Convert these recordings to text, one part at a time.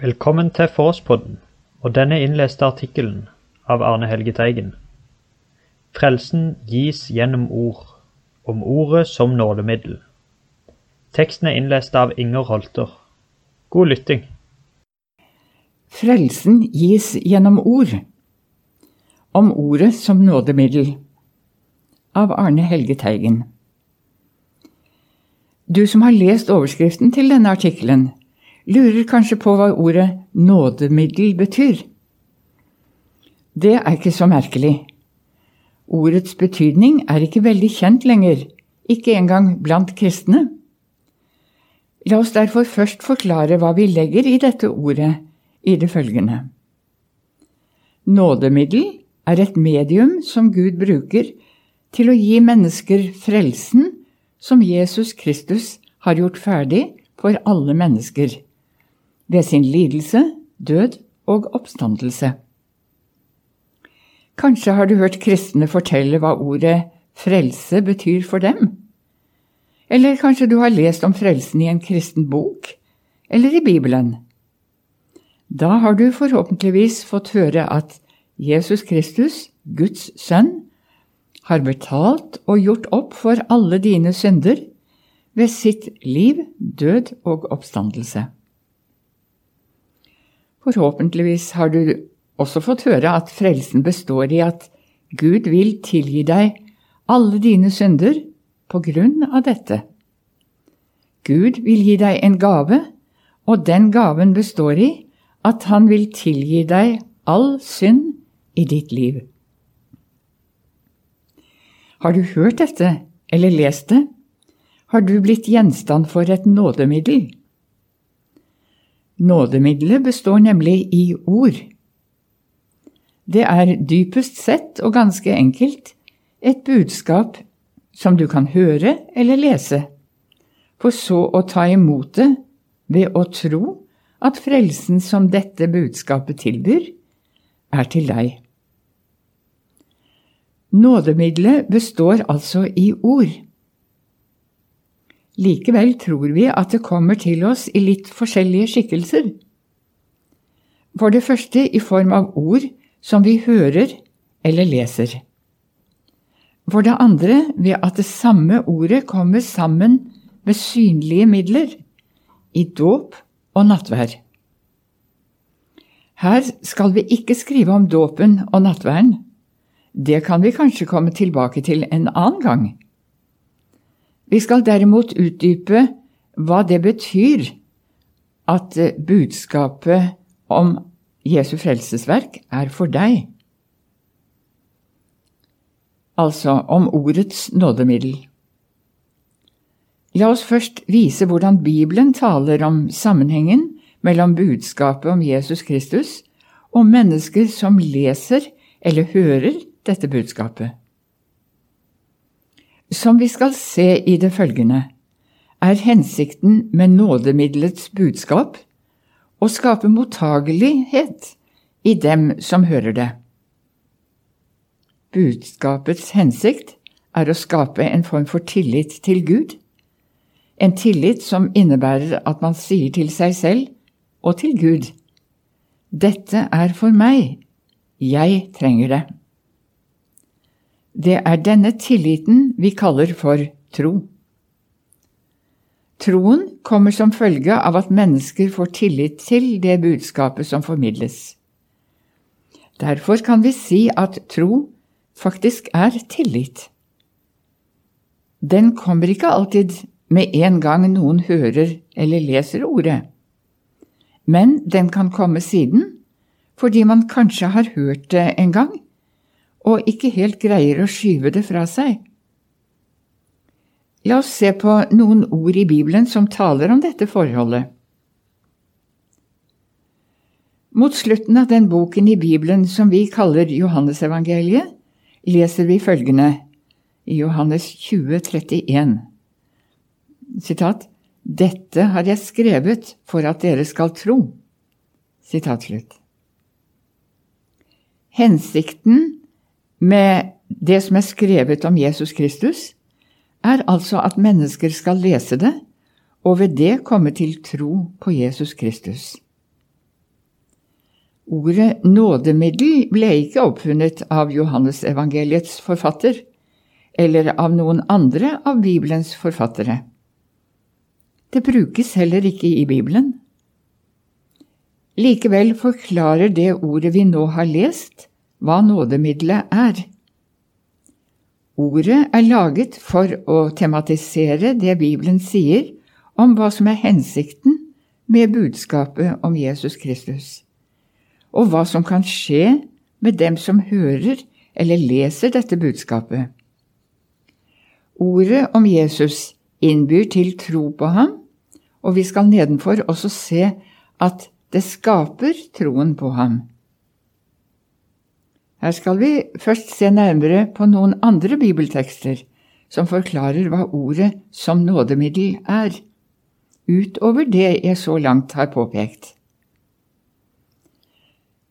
Velkommen til Forspodden og denne innleste artikkelen av Arne Helge Teigen. Frelsen gis gjennom ord, om ordet som nådemiddel. Teksten er innlest av Inger Holter. God lytting. Frelsen gis gjennom ord. Om ordet som nådemiddel. Av Arne Helge Teigen. Du som har lest overskriften til denne artikkelen, lurer kanskje på hva ordet nådemiddel betyr. Det er ikke så merkelig. Ordets betydning er ikke veldig kjent lenger, ikke engang blant kristne. La oss derfor først forklare hva vi legger i dette ordet i det følgende. Nådemiddel er et medium som Gud bruker til å gi mennesker frelsen som Jesus Kristus har gjort ferdig for alle mennesker, ved sin lidelse, død og oppstandelse. Kanskje har du hørt kristne fortelle hva ordet frelse betyr for dem? Eller kanskje du har lest om frelsen i en kristen bok, eller i Bibelen? Da har du forhåpentligvis fått høre at Jesus Kristus, Guds sønn, har betalt og gjort opp for alle dine synder ved sitt liv, død og oppstandelse. Forhåpentligvis har du også fått høre at frelsen består i at Gud vil tilgi deg alle dine synder på grunn av dette. Gud vil gi deg en gave, og den gaven består i at han vil tilgi deg all synd i ditt liv. Har du hørt dette eller lest det, har du blitt gjenstand for et nådemiddel. Nådemiddelet består nemlig i ord. Det er dypest sett og ganske enkelt et budskap som du kan høre eller lese, for så å ta imot det ved å tro at frelsen som dette budskapet tilbyr, er til deg. Nådemiddelet består altså i ord. Likevel tror vi at det kommer til oss i litt forskjellige skikkelser. For det første i form av ord som vi hører eller leser. For det andre ved at det samme ordet kommer sammen med synlige midler, i dåp og nattvær. Her skal vi ikke skrive om dåpen og nattværen. Det kan vi kanskje komme tilbake til en annen gang. Vi skal derimot utdype hva det betyr at budskapet om Jesu frelsesverk er for deg. Altså om ordets nådemiddel. La oss først vise hvordan Bibelen taler om sammenhengen mellom budskapet om Jesus Kristus og mennesker som leser eller hører dette budskapet. Som vi skal se i det følgende, er hensikten med nådemiddelets budskap å skape mottagelighet i dem som hører det. Budskapets hensikt er å skape en form for tillit til Gud, en tillit som innebærer at man sier til seg selv og til Gud Dette er for meg, jeg trenger det. Det er denne tilliten vi kaller for tro. Troen kommer som følge av at mennesker får tillit til det budskapet som formidles. Derfor kan vi si at tro faktisk er tillit. Den kommer ikke alltid med en gang noen hører eller leser ordet, men den kan komme siden, fordi man kanskje har hørt det en gang, og ikke helt greier å skyve det fra seg. La oss se på noen ord i Bibelen som taler om dette forholdet. Mot slutten av den boken i Bibelen som vi kaller Johannesevangeliet, leser vi følgende i Johannes 20, 31. Sitat, Dette har jeg skrevet for at dere skal tro. Sitat slutt. Hensikten med det som er skrevet om Jesus Kristus, er altså at mennesker skal lese det, og ved det komme til tro på Jesus Kristus. Ordet nådemiddel ble ikke oppfunnet av Johannesevangeliets forfatter, eller av noen andre av Bibelens forfattere. Det brukes heller ikke i Bibelen. Likevel forklarer det ordet vi nå har lest, hva nådemiddelet er. Ordet er laget for å tematisere det Bibelen sier om hva som er hensikten med budskapet om Jesus Kristus, og hva som kan skje med dem som hører eller leser dette budskapet. Ordet om Jesus innbyr til tro på ham, og vi skal nedenfor også se at det skaper troen på ham. Her skal vi først se nærmere på noen andre bibeltekster som forklarer hva ordet som nådemiddel er, utover det jeg så langt har påpekt.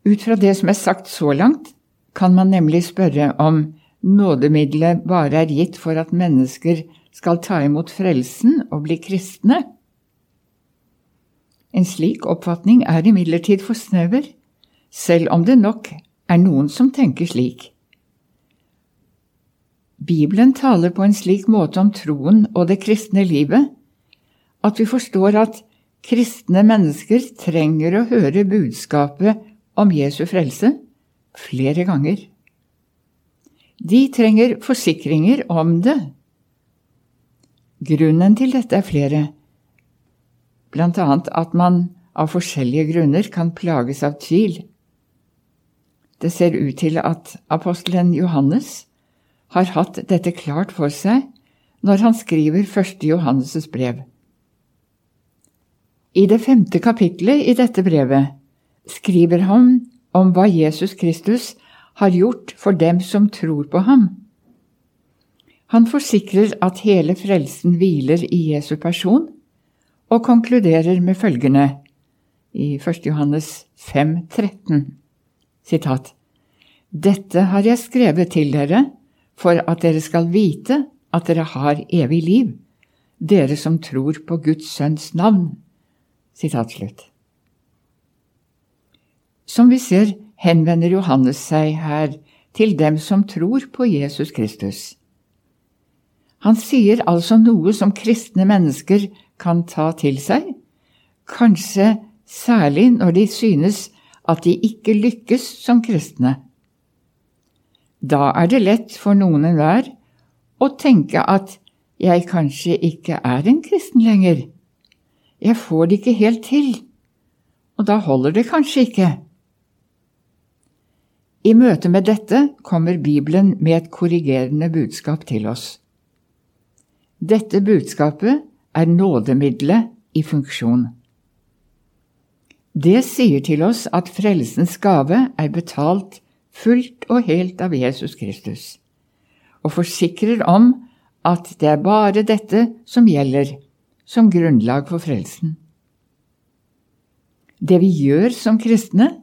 Ut fra det som er sagt så langt, kan man nemlig spørre om nådemiddelet bare er gitt for at mennesker skal ta imot frelsen og bli kristne. En slik oppfatning er imidlertid for snever, selv om det nok er noen som tenker slik. Bibelen taler på en slik måte om troen og det kristne livet at vi forstår at kristne mennesker trenger å høre budskapet om Jesu frelse flere ganger. De trenger forsikringer om det. Grunnen til dette er flere blant annet at man av forskjellige grunner kan plages av tvil. Det ser ut til at apostelen Johannes har hatt dette klart for seg når han skriver første Johannes' brev. I det femte kapitlet i dette brevet skriver han om hva Jesus Kristus har gjort for dem som tror på ham. Han forsikrer at hele frelsen hviler i Jesu person, og konkluderer med følgende i 1. Johannes 5, 13, sitat, Dette har jeg skrevet til dere for at dere skal vite at dere har evig liv, dere som tror på Guds sønns navn. Sitat slutt. Som vi ser, henvender Johannes seg her til dem som tror på Jesus Kristus. Han sier altså noe som kristne mennesker kan ta til seg, kanskje særlig når de synes at de ikke lykkes som kristne. Da er det lett for noen enhver å tenke at jeg kanskje ikke er en kristen lenger. Jeg får det ikke helt til, og da holder det kanskje ikke. I møte med dette kommer Bibelen med et korrigerende budskap til oss. Dette budskapet er nådemiddelet i funksjon. Det sier til oss at frelsens gave er betalt fullt og helt av Jesus Kristus, og forsikrer om at det er bare dette som gjelder som grunnlag for frelsen. Det vi gjør som kristne,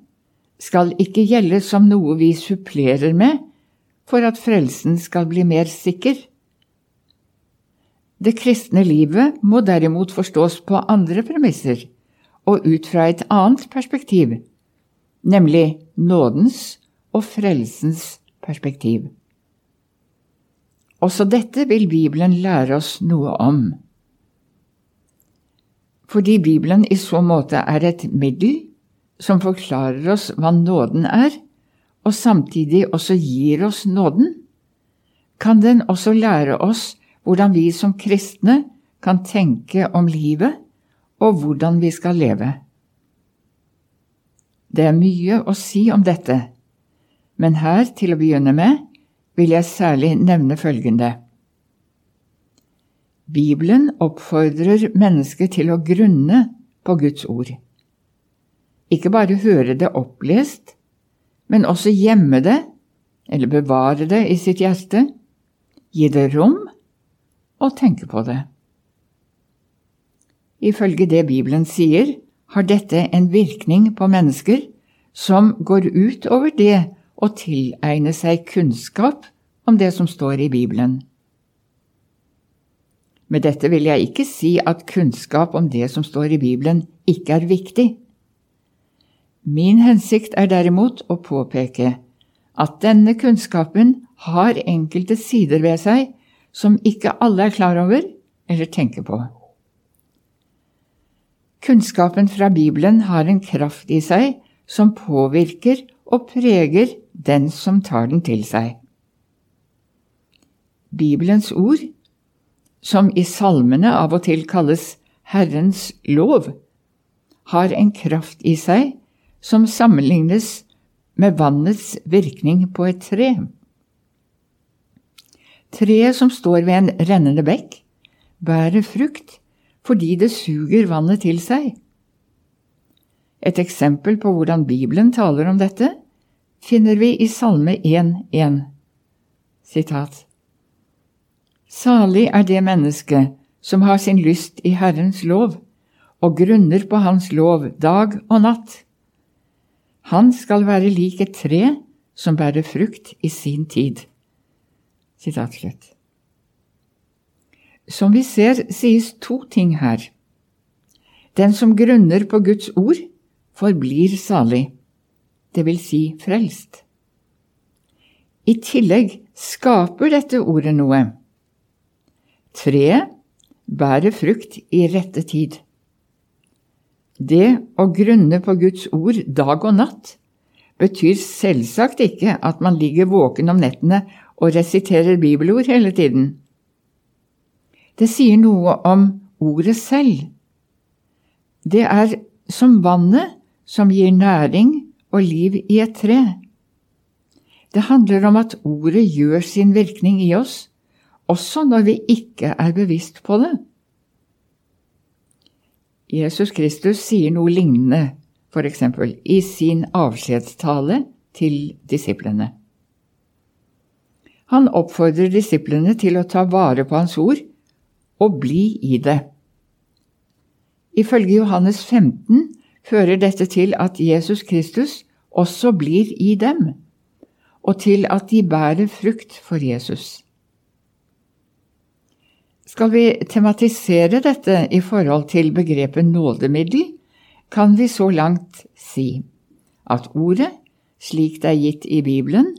skal ikke gjelde som noe vi supplerer med for at frelsen skal bli mer sikker. Det kristne livet må derimot forstås på andre premisser og ut fra et annet perspektiv, nemlig nådens og frelsens perspektiv. Også dette vil Bibelen lære oss noe om. Fordi Bibelen i så måte er et middel som forklarer oss hva nåden er, og samtidig også gir oss nåden, kan den også lære oss hvordan vi som kristne kan tenke om livet og hvordan vi skal leve. Det er mye å si om dette, men her, til å begynne med, vil jeg særlig nevne følgende. Bibelen oppfordrer mennesket til å grunne på Guds ord. Ikke bare høre det opplest, men også gjemme det, eller bevare det i sitt hjerte, gi det rom og tenke på det. Ifølge det Bibelen sier, har dette en virkning på mennesker som går ut over det å tilegne seg kunnskap om det som står i Bibelen. Med dette vil jeg ikke si at kunnskap om det som står i Bibelen, ikke er viktig. Min hensikt er derimot å påpeke at denne kunnskapen har enkelte sider ved seg som ikke alle er klar over eller tenker på. Kunnskapen fra Bibelen har en kraft i seg som påvirker og preger den som tar den til seg. Bibelens ord, som i salmene av og til kalles Herrens lov, har en kraft i seg som sammenlignes med vannets virkning på et tre. Treet som står ved en rennende bekk, bærer frukt fordi det suger vannet til seg. Et eksempel på hvordan Bibelen taler om dette, finner vi i Salme 1.1. Sitat. Salig er det menneske som har sin lyst i Herrens lov, og grunner på Hans lov dag og natt. Han skal være lik et tre som bærer frukt i sin tid. Sitat slutt. Som vi ser, sies to ting her. Den som grunner på Guds ord, forblir salig, det vil si frelst. I tillegg skaper dette ordet noe. Treet bærer frukt i rette tid. Det å grunne på Guds ord dag og natt betyr selvsagt ikke at man ligger våken om nettene og resiterer bibelord hele tiden. Det sier noe om ordet selv. Det er som vannet som gir næring og liv i et tre. Det handler om at ordet gjør sin virkning i oss, også når vi ikke er bevisst på det. Jesus Kristus sier noe lignende, f.eks. i sin avskjedstale til disiplene. Han oppfordrer disiplene til å ta vare på hans ord og bli i det. Ifølge Johannes 15 fører dette til at Jesus Kristus også blir i dem, og til at de bærer frukt for Jesus. Skal vi tematisere dette i forhold til begrepet nådemiddel, kan vi så langt si at ordet, slik det er gitt i Bibelen,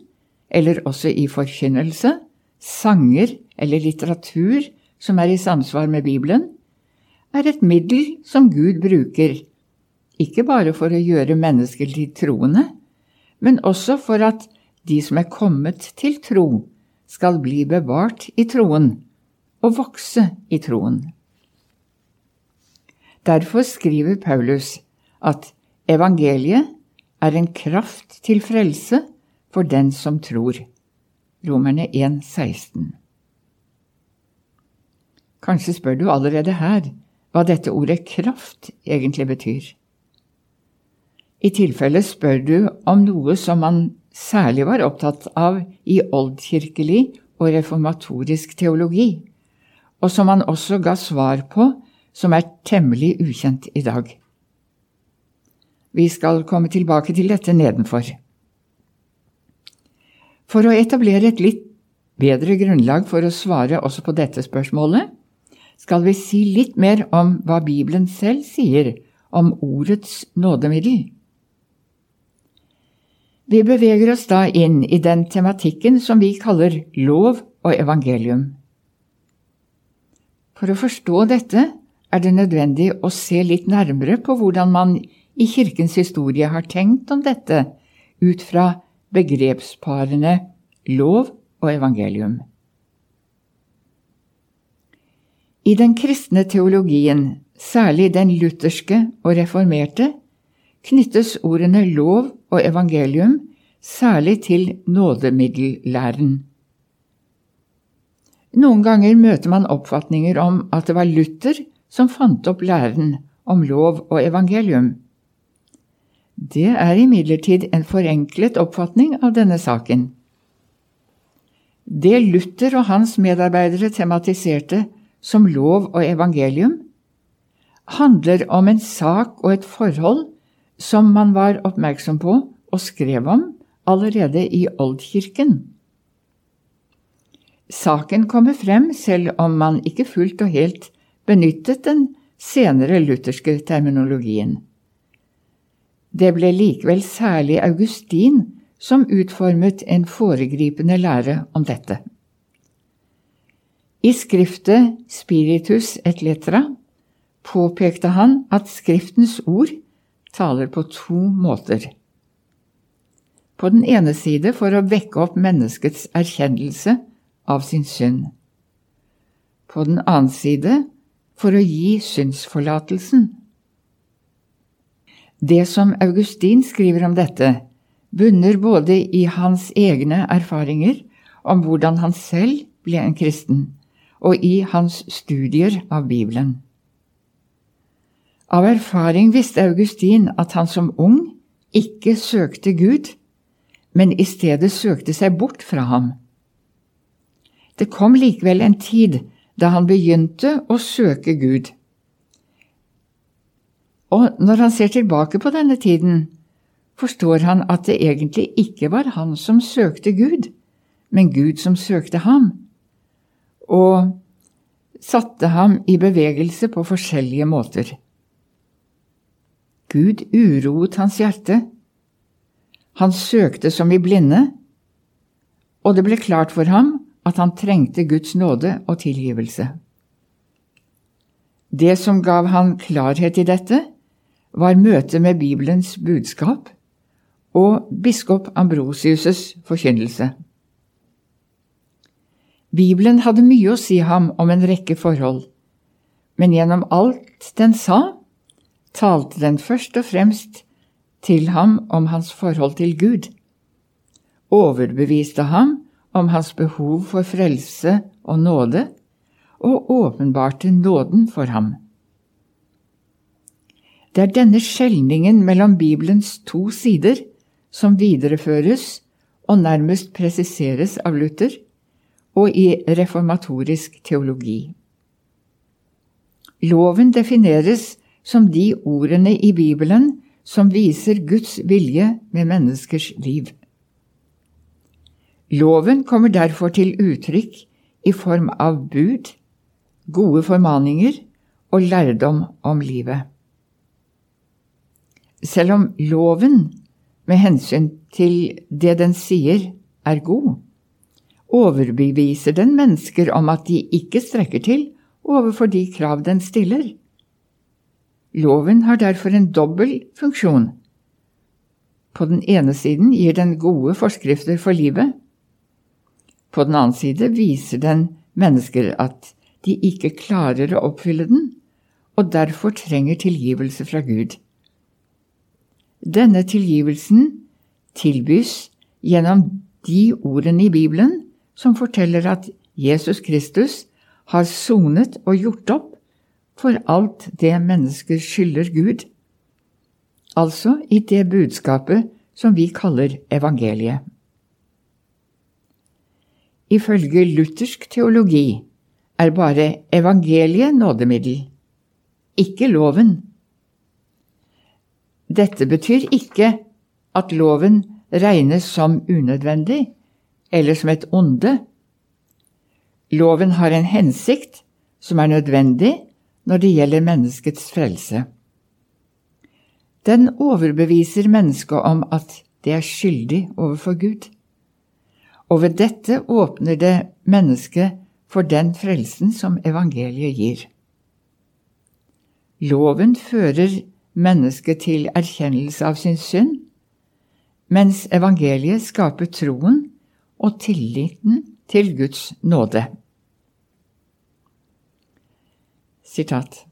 eller også i forkynnelse, sanger eller litteratur som er i samsvar med Bibelen, er et middel som Gud bruker, ikke bare for å gjøre mennesker til troende, men også for at de som er kommet til tro, skal bli bevart i troen og vokse i troen. Derfor skriver Paulus at evangeliet er en kraft til frelse for den som tror. Romerne 1, 16. Kanskje spør du allerede her hva dette ordet kraft egentlig betyr. I tilfelle spør du om noe som man særlig var opptatt av i oldkirkelig og reformatorisk teologi, og som man også ga svar på som er temmelig ukjent i dag. Vi skal komme tilbake til dette nedenfor. For å etablere et litt bedre grunnlag for å svare også på dette spørsmålet, skal vi si litt mer om hva Bibelen selv sier om ordets nådemiddel. Vi beveger oss da inn i den tematikken som vi kaller lov og evangelium. For å forstå dette er det nødvendig å se litt nærmere på hvordan man i kirkens historie har tenkt om dette ut fra begrepsparene lov og evangelium. I den kristne teologien, særlig den lutherske og reformerte, knyttes ordene lov og evangelium særlig til nådemiddellæren. Noen ganger møter man oppfatninger om at det var Luther som fant opp læren om lov og evangelium. Det er imidlertid en forenklet oppfatning av denne saken. Det Luther og hans medarbeidere tematiserte som lov og evangelium, handler om en sak og et forhold som man var oppmerksom på og skrev om allerede i Oldkirken. Saken kommer frem selv om man ikke fullt og helt benyttet den senere lutherske terminologien. Det ble likevel særlig Augustin som utformet en foregripende lære om dette. I skriftet Spiritus et letra påpekte han at Skriftens ord taler på to måter. På den ene side for å vekke opp menneskets erkjennelse av sin synd. På den annen side for å gi syndsforlatelsen. Det som Augustin skriver om dette, bunner både i hans egne erfaringer om hvordan han selv ble en kristen, og i hans studier av Bibelen. Av erfaring visste Augustin at han som ung ikke søkte Gud, men i stedet søkte seg bort fra ham. Det kom likevel en tid da han begynte å søke Gud. Og når han ser tilbake på denne tiden, forstår han at det egentlig ikke var han som søkte Gud, men Gud som søkte ham, og satte ham i bevegelse på forskjellige måter. Gud uroet hans hjerte. Han søkte som i blinde, og det ble klart for ham at han trengte Guds nåde og tilgivelse. Det som gav han klarhet i dette, var møtet med Bibelens budskap og biskop Ambrosius' forkynnelse. Bibelen hadde mye å si ham om en rekke forhold, men gjennom alt den sa, talte den først og fremst til ham om hans forhold til Gud, overbeviste ham om hans behov for frelse og nåde, og åpenbarte nåden for ham. Det er denne skjelningen mellom Bibelens to sider som videreføres og nærmest presiseres av Luther og i reformatorisk teologi. Loven defineres som de ordene i Bibelen som viser Guds vilje med menneskers liv. Loven kommer derfor til uttrykk i form av bud, gode formaninger og lærdom om livet. Selv om loven, med hensyn til det den sier, er god, overbeviser den mennesker om at de ikke strekker til overfor de krav den stiller. Loven har derfor en dobbel funksjon. På den ene siden gir den gode forskrifter for livet, på den annen side viser den mennesker at de ikke klarer å oppfylle den, og derfor trenger tilgivelse fra Gud. Denne tilgivelsen tilbys gjennom de ordene i Bibelen som forteller at Jesus Kristus har sonet og gjort opp for alt det mennesker skylder Gud, altså i det budskapet som vi kaller evangeliet. Ifølge luthersk teologi er bare evangeliet nådemiddel, ikke loven. Dette betyr ikke at loven regnes som unødvendig eller som et onde. Loven har en hensikt som er nødvendig når det gjelder menneskets frelse. Den overbeviser mennesket om at det er skyldig overfor Gud og ved dette åpner det mennesket for den frelsen som evangeliet gir. Loven fører mennesket til erkjennelse av sin synd, mens evangeliet skaper troen og tilliten til Guds nåde. Sitat.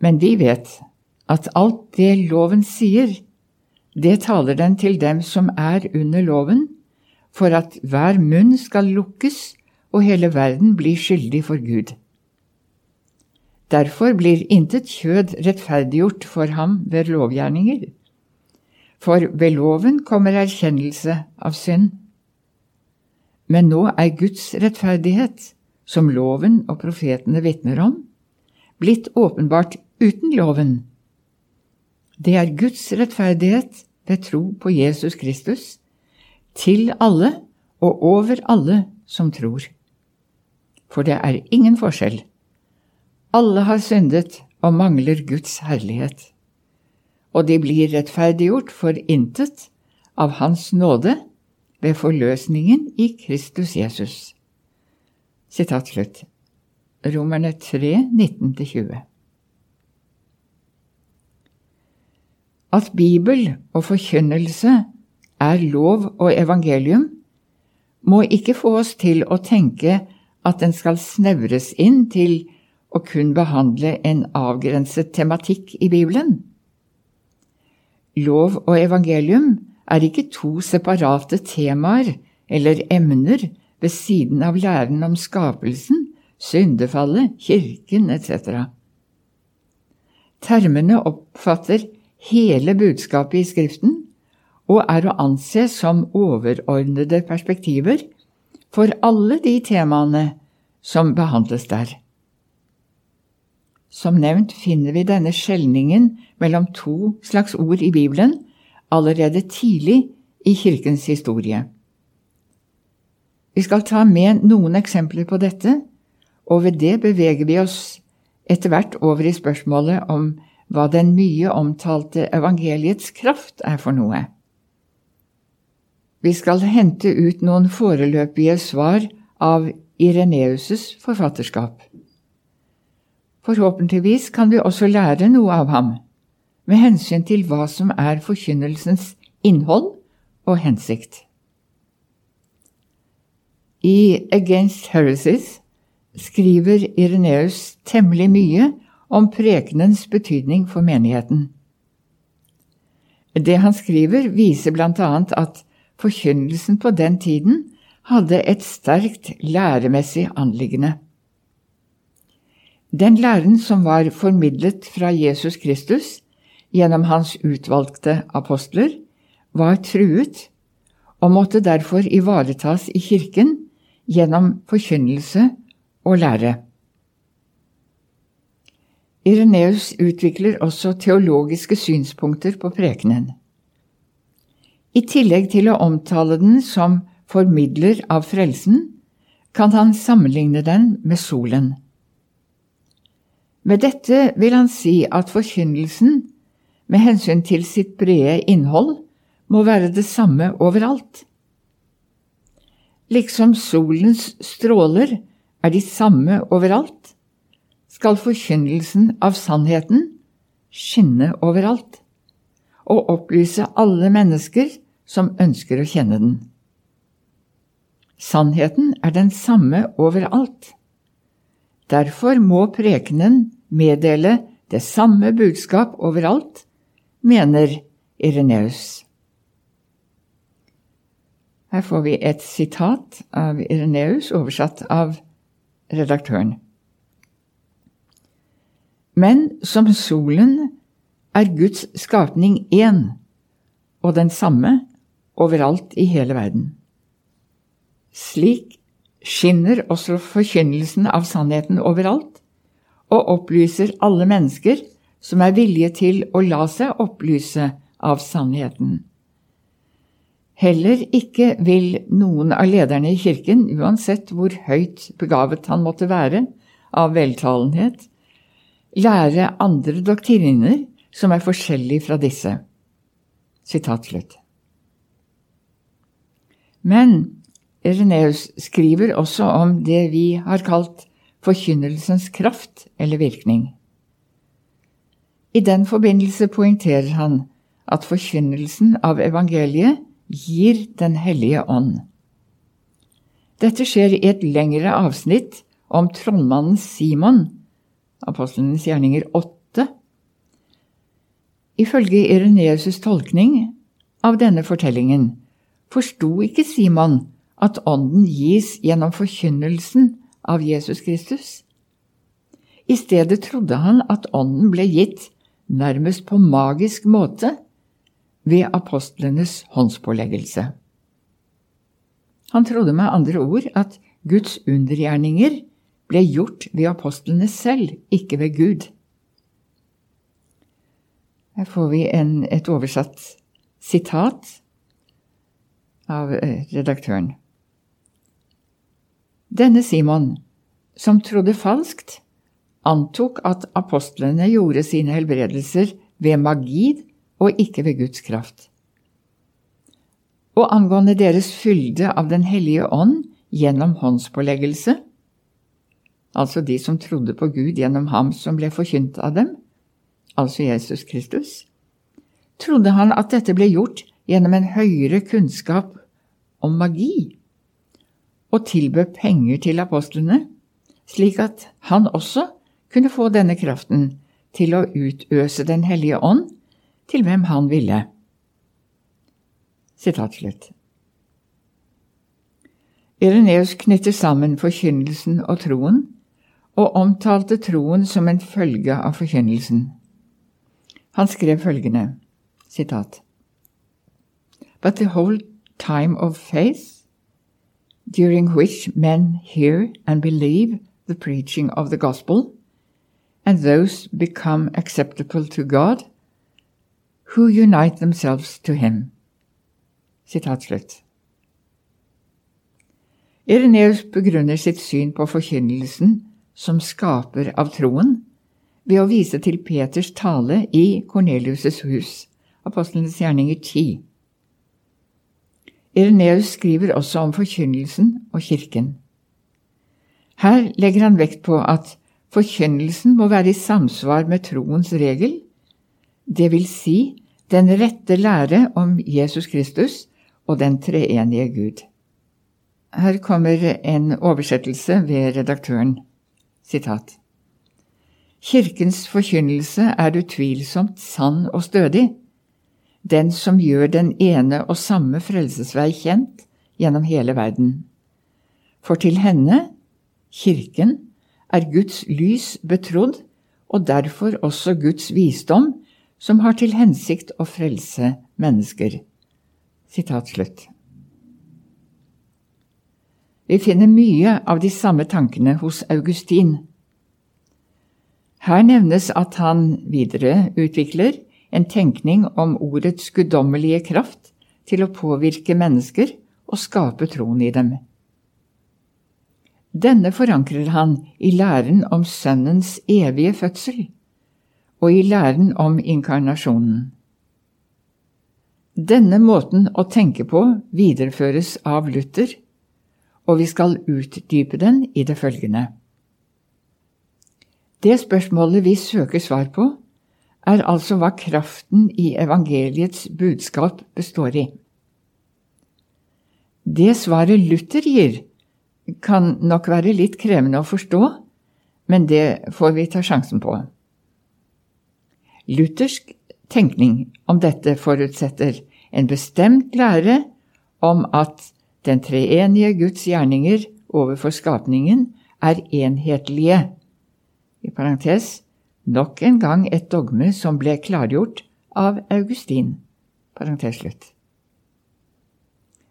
Men vi vet at alt det loven sier, det taler den til dem som er under loven, for at hver munn skal lukkes og hele verden blir skyldig for Gud. Derfor blir intet kjød rettferdiggjort for ham ved lovgjerninger. For ved loven kommer erkjennelse av synd. Men nå er Guds rettferdighet, som loven og profetene vitner om, blitt åpenbart uten loven. Det er Guds rettferdighet ved tro på Jesus Kristus, til alle og over alle som tror. For det er ingen forskjell. Alle har syndet og mangler Guds herlighet. Og de blir rettferdiggjort for intet av Hans nåde ved forløsningen i Kristus Jesus. Sitat slutt. Romerne 3, 19-20. At Bibel og forkynnelse er lov og evangelium, må ikke få oss til å tenke at den skal snevres inn til å kun behandle en avgrenset tematikk i Bibelen. Lov og evangelium er ikke to separate temaer eller emner ved siden av læren om skapelsen, syndefallet, kirken etc. Termene oppfatter hele budskapet i Skriften og er å anse som overordnede perspektiver for alle de temaene som behandles der. Som nevnt finner vi denne skjelningen mellom to slags ord i Bibelen allerede tidlig i kirkens historie. Vi skal ta med noen eksempler på dette, og ved det beveger vi oss etter hvert over i spørsmålet om hva den mye omtalte evangeliets kraft er for noe. Vi skal hente ut noen foreløpige svar av Ireneus' forfatterskap. Forhåpentligvis kan vi også lære noe av ham med hensyn til hva som er forkynnelsens innhold og hensikt. I Against Heresies skriver Ireneus temmelig mye om prekenens betydning for menigheten. Det han skriver, viser bl.a. at forkynnelsen på den tiden hadde et sterkt læremessig anliggende. Den læren som var formidlet fra Jesus Kristus, gjennom hans utvalgte apostler, var truet og måtte derfor ivaretas i kirken gjennom forkynnelse og lære. Ireneus utvikler også teologiske synspunkter på prekenen. I tillegg til å omtale den som formidler av frelsen, kan han sammenligne den med solen. Med dette vil han si at forkynnelsen med hensyn til sitt brede innhold må være det samme overalt. Liksom solens stråler er de samme overalt, skal forkynnelsen av sannheten skinne overalt og opplyse alle mennesker som ønsker å kjenne den. Sannheten er den samme overalt. Derfor må prekenen meddele det samme budskap overalt, mener Ireneus. Her får vi et sitat av Ireneus, oversatt av redaktøren. Men som solen er Guds skapning én, og den samme overalt i hele verden. Slik skinner også forkynnelsen av sannheten overalt, og opplyser alle mennesker som er villige til å la seg opplyse av sannheten. Heller ikke vil noen av lederne i kirken, uansett hvor høyt begavet han måtte være av veltalenhet, lære andre doktriner som er forskjellige fra disse. Sitat slutt. Men Reneus skriver også om det vi har kalt forkynnelsens kraft eller virkning. I den forbindelse poengterer han at forkynnelsen av evangeliet gir Den hellige ånd. Dette skjer i et lengre avsnitt om trollmannen Simon, apostlenes gjerninger 8. Ifølge Ireneus' tolkning av denne fortellingen forsto ikke Simon at ånden gis gjennom forkynnelsen av Jesus Kristus. I stedet trodde han at ånden ble gitt nærmest på magisk måte ved apostlenes håndspåleggelse. Han trodde med andre ord at Guds undergjerninger ble gjort ved apostlene selv, ikke ved Gud. Her får vi en, et oversatt sitat av eh, redaktøren. Denne Simon, som trodde falskt, antok at apostlene gjorde sine helbredelser ved magi og ikke ved Guds kraft. Og angående deres fylde av Den hellige ånd gjennom håndspåleggelse, altså de som trodde på Gud gjennom ham som ble forkynt av dem, altså Jesus Kristus, trodde han at dette ble gjort gjennom en høyere kunnskap om magi, og tilbød penger til apostlene, slik at han også kunne få denne kraften til å utøse Den hellige ånd til hvem han ville. Sitat slutt. Ireneus knytter sammen forkynnelsen og troen, og omtalte troen som en følge av forkynnelsen. Han skrev følgende sitat, But the whole time of faith, during which men hear and believe the preaching of the gospel, and those become acceptable to God, who unite themselves to him. Sitat slutt. Ireneus begrunner sitt syn på forkynnelsen som skaper av troen, ved å vise til Peters tale i Kornelius' hus, Apostlenes gjerninger 10. Ireneus skriver også om forkynnelsen og kirken. Her legger han vekt på at forkynnelsen må være i samsvar med troens regel, det vil si den rette lære om Jesus Kristus og den treenige Gud. Her kommer en oversettelse ved redaktøren. Sitat. Kirkens forkynnelse er utvilsomt sann og stødig, den som gjør den ene og samme frelsesvei kjent gjennom hele verden. For til henne, Kirken, er Guds lys betrodd, og derfor også Guds visdom, som har til hensikt å frelse mennesker. Sitat slutt. Vi finner mye av de samme tankene hos Augustin. Her nevnes at han videre utvikler en tenkning om ordets guddommelige kraft til å påvirke mennesker og skape troen i dem. Denne forankrer han i læren om Sønnens evige fødsel og i læren om inkarnasjonen. Denne måten å tenke på videreføres av Luther, og vi skal utdype den i det følgende. Det spørsmålet vi søker svar på, er altså hva kraften i evangeliets budskap består i. Det svaret Luther gir, kan nok være litt krevende å forstå, men det får vi ta sjansen på. Luthersk tenkning om dette forutsetter en bestemt lære om at den treenige Guds gjerninger overfor skapningen er enhetlige. I parentes nok en gang et dogme som ble klargjort av Augustin. parenteslutt.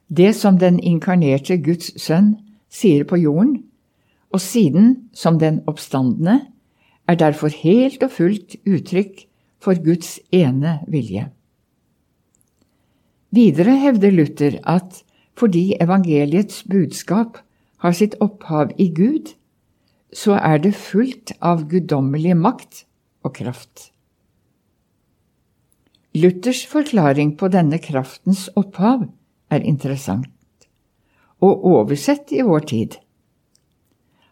Det som den inkarnerte Guds sønn sier på jorden, og siden som den oppstandende, er derfor helt og fullt uttrykk for Guds ene vilje. Videre hevder Luther at fordi evangeliets budskap har sitt opphav i Gud, så er det fullt av guddommelig makt og kraft. Luthers forklaring på denne kraftens opphav er interessant og oversett i vår tid.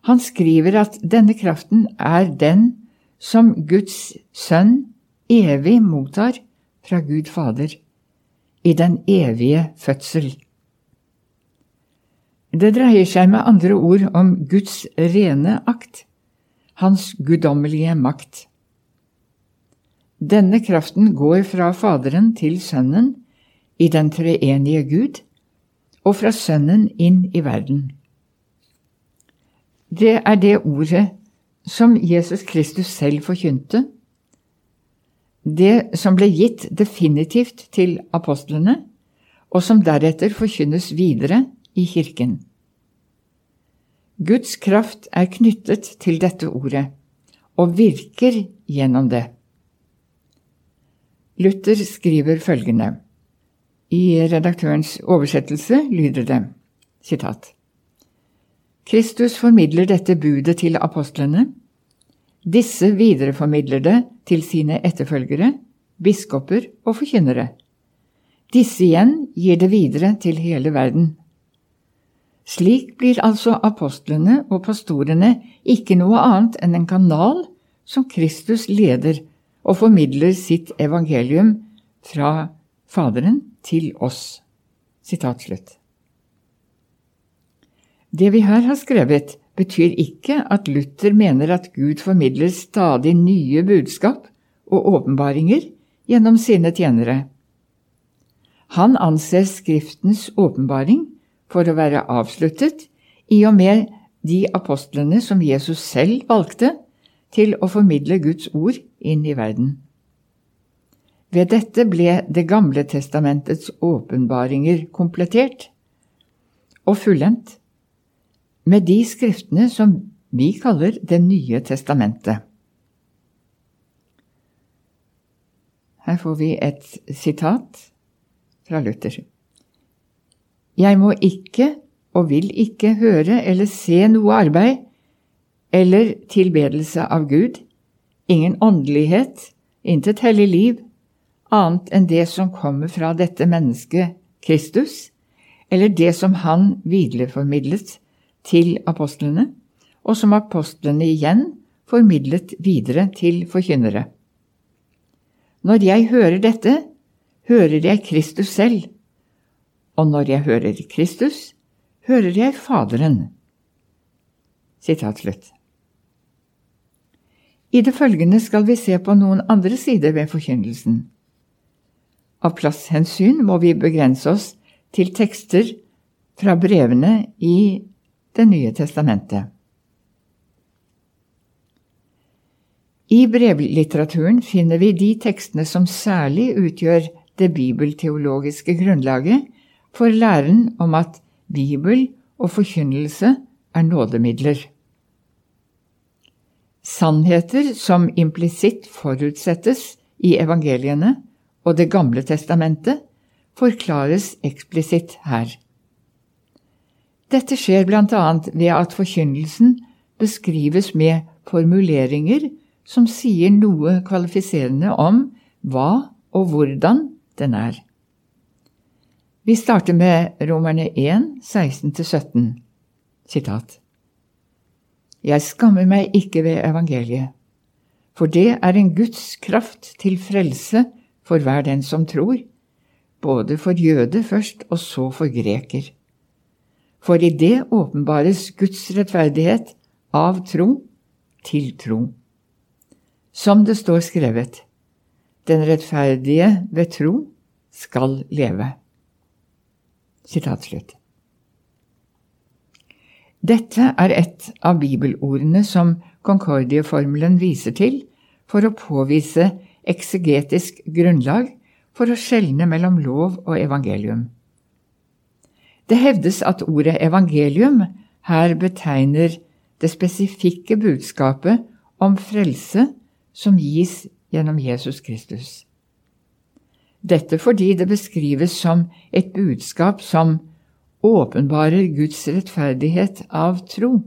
Han skriver at denne kraften er den som Guds sønn evig mottar fra Gud Fader, i den evige fødsel. Det dreier seg med andre ord om Guds rene akt, hans guddommelige makt. Denne kraften går fra Faderen til Sønnen i den treenige Gud, og fra Sønnen inn i verden. Det er det ordet som Jesus Kristus selv forkynte, det som ble gitt definitivt til apostlene, og som deretter forkynnes videre i Kirken. Guds kraft er knyttet til dette ordet, og virker gjennom det. Luther skriver følgende i redaktørens oversettelse lyder det sitat. Kristus formidler dette budet til apostlene. Disse videreformidler det til sine etterfølgere biskoper og forkynnere. Disse igjen gir det videre til hele verden. Slik blir altså apostlene og pastorene ikke noe annet enn en kanal som Kristus leder og formidler sitt evangelium fra Faderen til oss. Det vi her har skrevet, betyr ikke at Luther mener at Gud formidler stadig nye budskap og åpenbaringer gjennom sine tjenere. Han anser Skriftens åpenbaring for å være avsluttet i og med de apostlene som Jesus selv valgte til å formidle Guds ord inn i verden. Ved dette ble Det gamle testamentets åpenbaringer komplettert og fullendt med de skriftene som vi kaller Det nye testamentet. Her får vi et sitat fra Luther. Jeg må ikke og vil ikke høre eller se noe arbeid eller tilbedelse av Gud, ingen åndelighet, intet hellig liv, annet enn det som kommer fra dette mennesket, Kristus, eller det som han videreformidlet til apostlene, og som apostlene igjen formidlet videre til forkynnere. Når jeg hører dette, hører jeg Kristus selv, og når jeg hører Kristus, hører jeg Faderen. Sitat slutt. I det følgende skal vi se på noen andre sider ved forkynnelsen. Av plasshensyn må vi begrense oss til tekster fra brevene i Det nye testamentet. I brevlitteraturen finner vi de tekstene som særlig utgjør det bibelteologiske grunnlaget for læren om at Bibel og forkynnelse er nådemidler. Sannheter som implisitt forutsettes i evangeliene, og Det gamle testamentet forklares eksplisitt her. Dette skjer bl.a. ved at forkynnelsen beskrives med formuleringer som sier noe kvalifiserende om hva og hvordan den er. Vi starter med Romerne 1, 16-17. Sitat. Jeg skammer meg ikke ved evangeliet, for det er en Guds kraft til frelse for hver den som tror, både for jøde først og så for greker. For i det åpenbares Guds rettferdighet av tro til tro. Som det står skrevet, den rettferdige ved tro skal leve. Dette er et av bibelordene som Concordie-formelen viser til for å påvise eksegetisk grunnlag for å skjelne mellom lov og evangelium. Det hevdes at ordet evangelium her betegner det spesifikke budskapet om frelse som gis gjennom Jesus Kristus. Dette fordi det beskrives som et budskap som åpenbarer Guds rettferdighet av tro,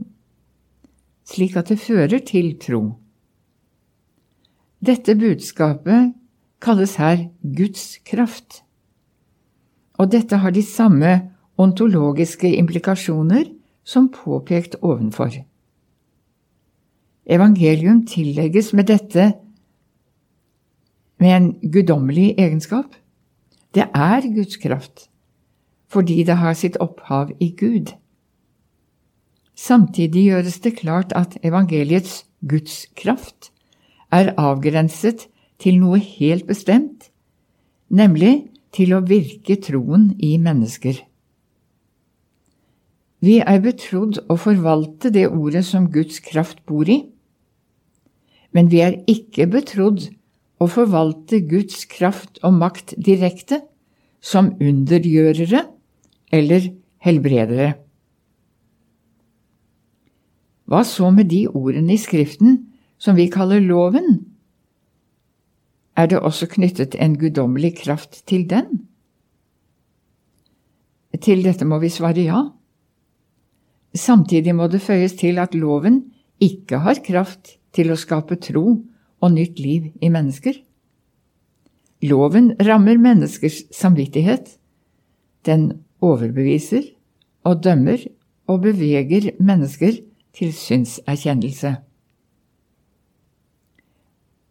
slik at det fører til tro. Dette budskapet kalles her Guds kraft, og dette har de samme ontologiske implikasjoner som påpekt ovenfor. Evangelium tillegges med dette med en guddommelig egenskap. Det er Guds kraft, fordi det har sitt opphav i Gud. Samtidig gjøres det klart at evangeliets Guds kraft er avgrenset til noe helt bestemt, nemlig til å virke troen i mennesker. Vi er betrodd å forvalte det ordet som Guds kraft bor i, men vi er ikke betrodd å forvalte Guds kraft og makt direkte, som undergjørere eller helbredere. Hva så med de ordene i Skriften som vi kaller loven, er det også knyttet en guddommelig kraft til den? Til dette må vi svare ja. Samtidig må det føyes til at loven ikke har kraft til å skape tro og nytt liv i mennesker. Loven rammer menneskers samvittighet. Den overbeviser og dømmer og beveger mennesker til synserkjennelse.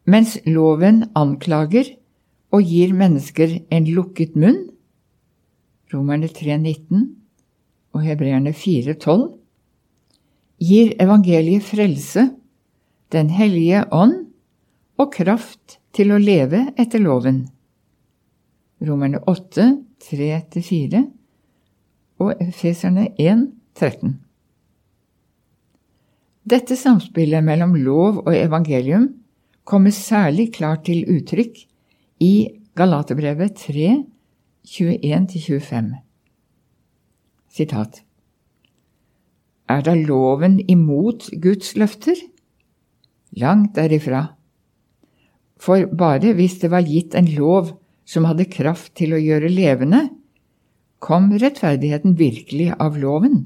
Mens loven anklager og gir mennesker en lukket munn, Romerne 3,19 og Hebreerne 4,12, gir evangeliet frelse, Den hellige ånd og kraft til å leve etter loven. Romerne 8, 3-4 og Efeserne 1, 13. Dette samspillet mellom lov og evangelium kommer særlig klart til uttrykk i Galaterbrevet 3, 21-25. Sitat. Er da loven imot Guds løfter? Langt derifra. For bare hvis det var gitt en lov som hadde kraft til å gjøre levende, kom rettferdigheten virkelig av loven.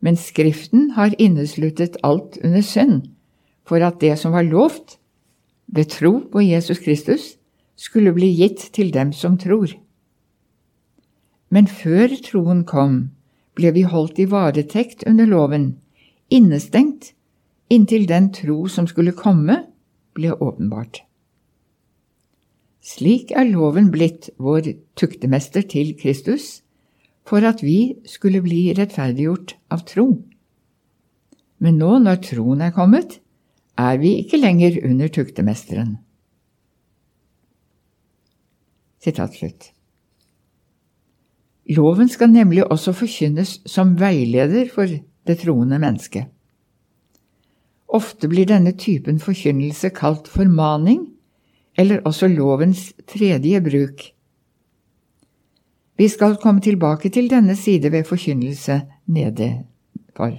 Men Skriften har innesluttet alt under synd, for at det som var lovt, ved tro på Jesus Kristus, skulle bli gitt til dem som tror. Men før troen kom, ble vi holdt i varetekt under loven, innestengt, inntil den tro som skulle komme, ble åpenbart. Slik er loven blitt vår tuktemester til Kristus, for at vi skulle bli rettferdiggjort av tro. Men nå når troen er kommet, er vi ikke lenger under tuktemesteren. Loven skal nemlig også forkynnes som veileder for det troende mennesket. Ofte blir denne typen forkynnelse kalt formaning, eller også lovens tredje bruk. Vi skal komme tilbake til denne side ved forkynnelse nedefor.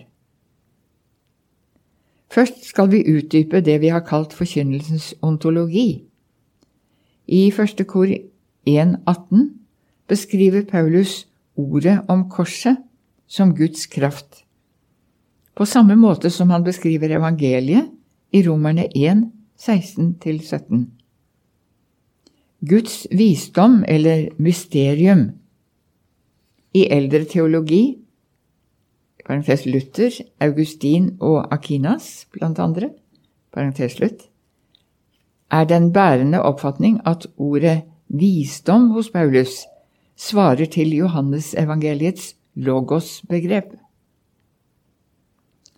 Først skal vi utdype det vi har kalt forkynnelsens ontologi. I første kor 1.18 beskriver Paulus ordet om korset som Guds kraft, på samme måte som han beskriver evangeliet i Romerne 1, 16-17. Guds visdom, eller mysterium, i eldre teologi, parentes Luther, Augustin og Akinas, blant andre, parentes slutt, er den bærende oppfatning at ordet visdom hos Paulus svarer til Johannesevangeliets logos-begrep.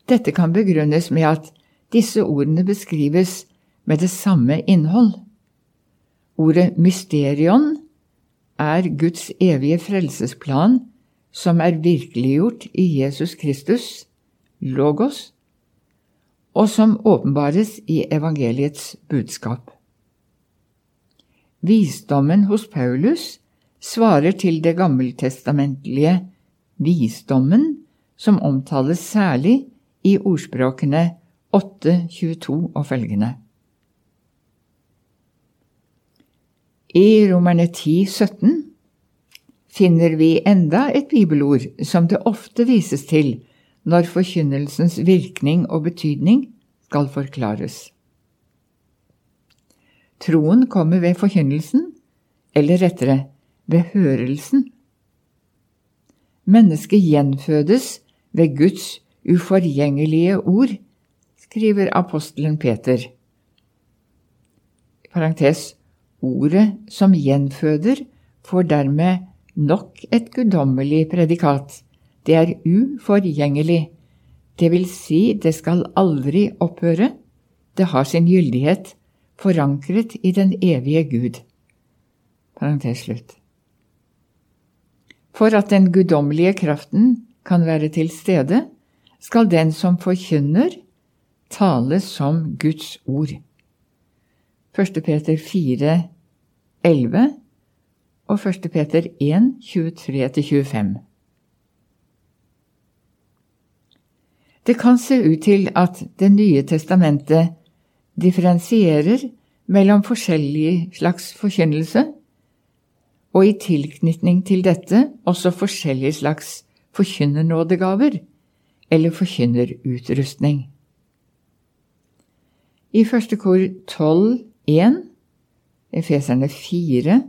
Dette kan begrunnes med at disse ordene beskrives med det samme innhold. Ordet mysterion er Guds evige frelsesplan som er virkeliggjort i Jesus Kristus, logos, og som åpenbares i evangeliets budskap. Visdommen hos Paulus svarer til det gammeltestamentlige visdommen som omtales særlig i ordspråkene 8, 22 og følgende. I Romerne 10, 17 finner vi enda et bibelord som det ofte vises til når forkynnelsens virkning og betydning skal forklares. Troen kommer ved forkynnelsen, eller rettere ved hørelsen. Mennesket gjenfødes ved Guds uforgjengelige ord, skriver apostelen Peter. Parentes, ordet som gjenføder får dermed nok et guddommelig predikat. Det er uforgjengelig. Det vil si, det skal aldri opphøre. Det har sin gyldighet, forankret i den evige Gud. Parentes slutt. For at den guddommelige kraften kan være til stede, skal den som forkynner, tale som Guds ord. 1. Peter 4, 11 og 1. Peter 1, 23-25. Det kan se ut til at Det nye testamentet differensierer mellom forskjellige slags forkynnelse, og i tilknytning til dette også forskjellige slags forkynnernådegaver eller forkynnerutrustning. I første kor 12, 1 Efeserne 4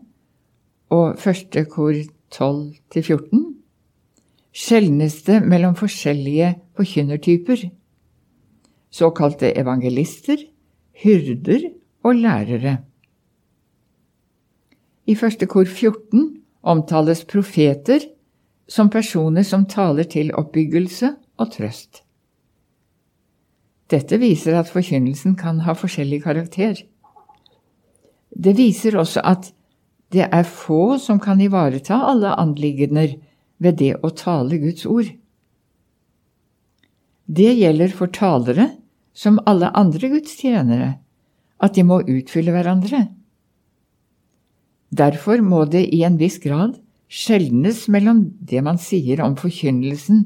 og første kor 12-14, skjelnes det mellom forskjellige forkynnertyper, såkalte evangelister, hyrder og lærere. I første kor 14 omtales profeter som personer som taler til oppbyggelse og trøst. Dette viser at forkynnelsen kan ha forskjellig karakter. Det viser også at det er få som kan ivareta alle anliggender ved det å tale Guds ord. Det gjelder for talere som alle andre gudstjenere, at de må utfylle hverandre. Derfor må det i en viss grad skjelnes mellom det man sier om forkynnelsen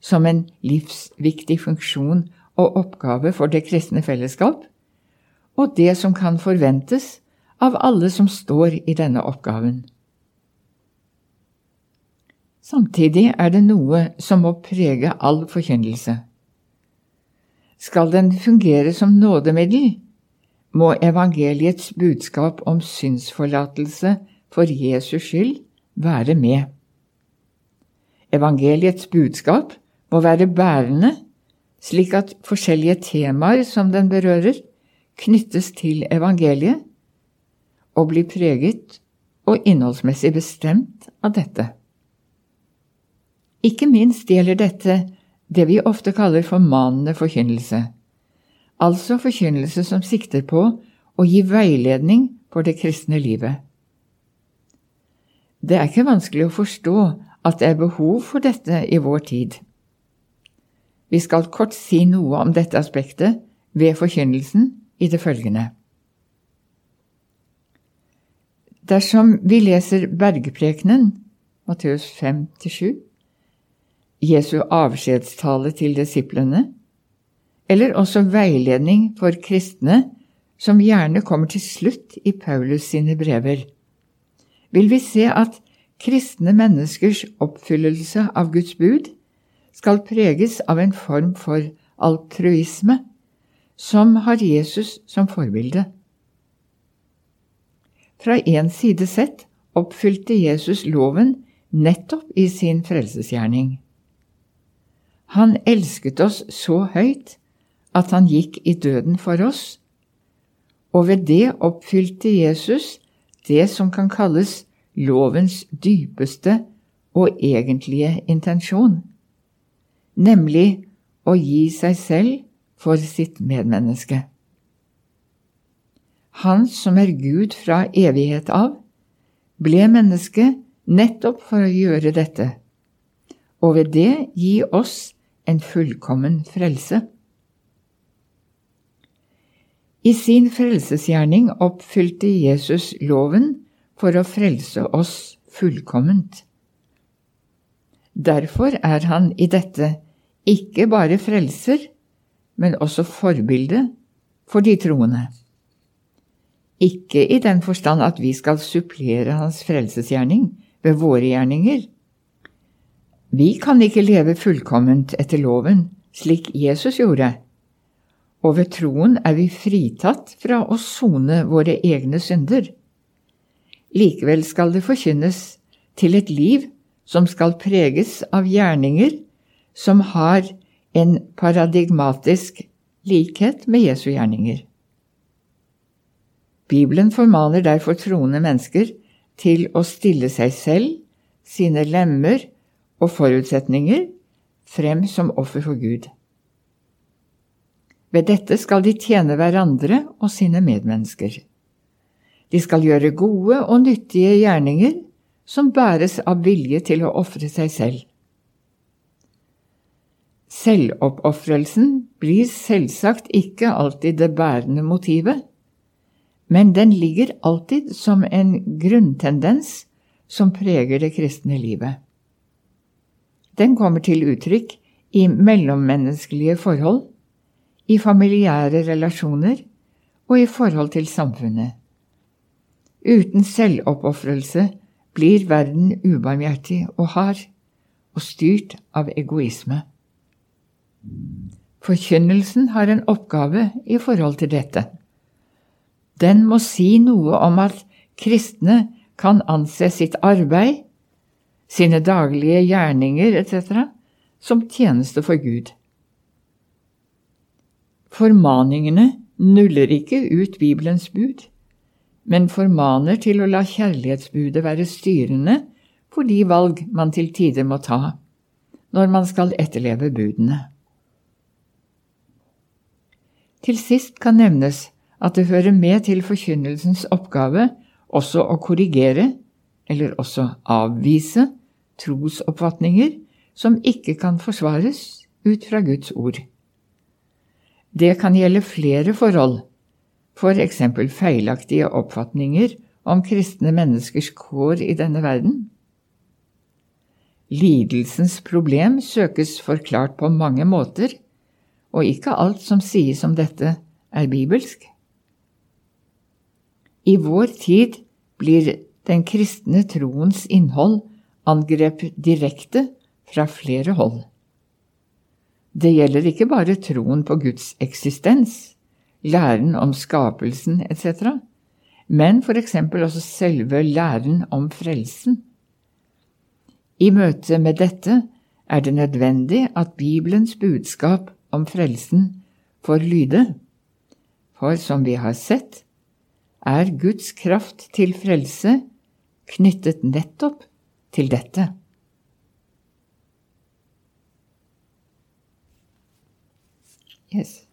som en livsviktig funksjon og oppgave for det kristne fellesskap, og det som kan forventes av alle som står i denne oppgaven. Samtidig er det noe som må prege all forkynnelse. Skal den fungere som nådemiddel, må evangeliets budskap om synsforlatelse for Jesus skyld være med. Evangeliets budskap må være bærende, slik at forskjellige temaer som den berører, knyttes til evangeliet og blir preget og innholdsmessig bestemt av dette. Ikke minst gjelder dette det vi ofte kaller formanende forkynnelse, altså forkynnelse som sikter på å gi veiledning for det kristne livet. Det er ikke vanskelig å forstå at det er behov for dette i vår tid. Vi skal kort si noe om dette aspektet ved forkynnelsen i det følgende. Dersom vi leser Bergprekenen, Matteus 5-7, Jesu avskjedstale til disiplene, eller også veiledning for kristne som gjerne kommer til slutt i Paulus sine brever, vil vi se at kristne menneskers oppfyllelse av Guds bud skal preges av en form for altruisme som har Jesus som forbilde. Fra én side sett oppfylte Jesus loven nettopp i sin frelsesgjerning. Han elsket oss så høyt at han gikk i døden for oss, og ved det oppfylte Jesus det som kan kalles lovens dypeste og egentlige intensjon, nemlig å gi seg selv for sitt medmenneske. Han som er Gud fra evighet av, ble menneske nettopp for å gjøre dette, og ved det gi oss en fullkommen frelse. I sin frelsesgjerning oppfylte Jesus loven for å frelse oss fullkomment. Derfor er han i dette ikke bare frelser, men også forbilde for de troende. Ikke i den forstand at vi skal supplere hans frelsesgjerning ved våre gjerninger. Vi kan ikke leve fullkomment etter loven, slik Jesus gjorde, og ved troen er vi fritatt fra å sone våre egne synder. Likevel skal det forkynnes til et liv som skal preges av gjerninger som har en paradigmatisk likhet med Jesu gjerninger. Bibelen formaner derfor troende mennesker til å stille seg selv, sine lemmer og forutsetninger frem som offer for Gud. Ved dette skal de tjene hverandre og sine medmennesker. De skal gjøre gode og nyttige gjerninger som bæres av vilje til å ofre seg selv. Selvoppofrelsen blir selvsagt ikke alltid det bærende motivet, men den ligger alltid som en grunntendens som preger det kristne livet. Den kommer til uttrykk i mellommenneskelige forhold, i familiære relasjoner og i forhold til samfunnet. Uten selvoppofrelse blir verden ubarmhjertig og hard, og styrt av egoisme. Forkynnelsen har en oppgave i forhold til dette. Den må si noe om at kristne kan anse sitt arbeid, sine daglige gjerninger etc. som tjeneste for Gud. Formaningene nuller ikke ut Bibelens bud, men formaner til å la kjærlighetsbudet være styrende for de valg man til tider må ta når man skal etterleve budene. Til sist kan nevnes at det hører med til forkynnelsens oppgave også å korrigere, eller også avvise, trosoppfatninger som ikke kan forsvares ut fra Guds ord. Det kan gjelde flere forhold, for eksempel feilaktige oppfatninger om kristne menneskers kår i denne verden. Lidelsens problem søkes forklart på mange måter, og ikke alt som sies om dette, er bibelsk. I vår tid blir den kristne troens innhold angrepet direkte fra flere hold. Det gjelder ikke bare troen på Guds eksistens, læren om skapelsen etc., men for eksempel også selve læren om frelsen. I møte med dette er det nødvendig at Bibelens budskap om frelsen får lyde, for som vi har sett, er Guds kraft til frelse knyttet nettopp til dette. Yes.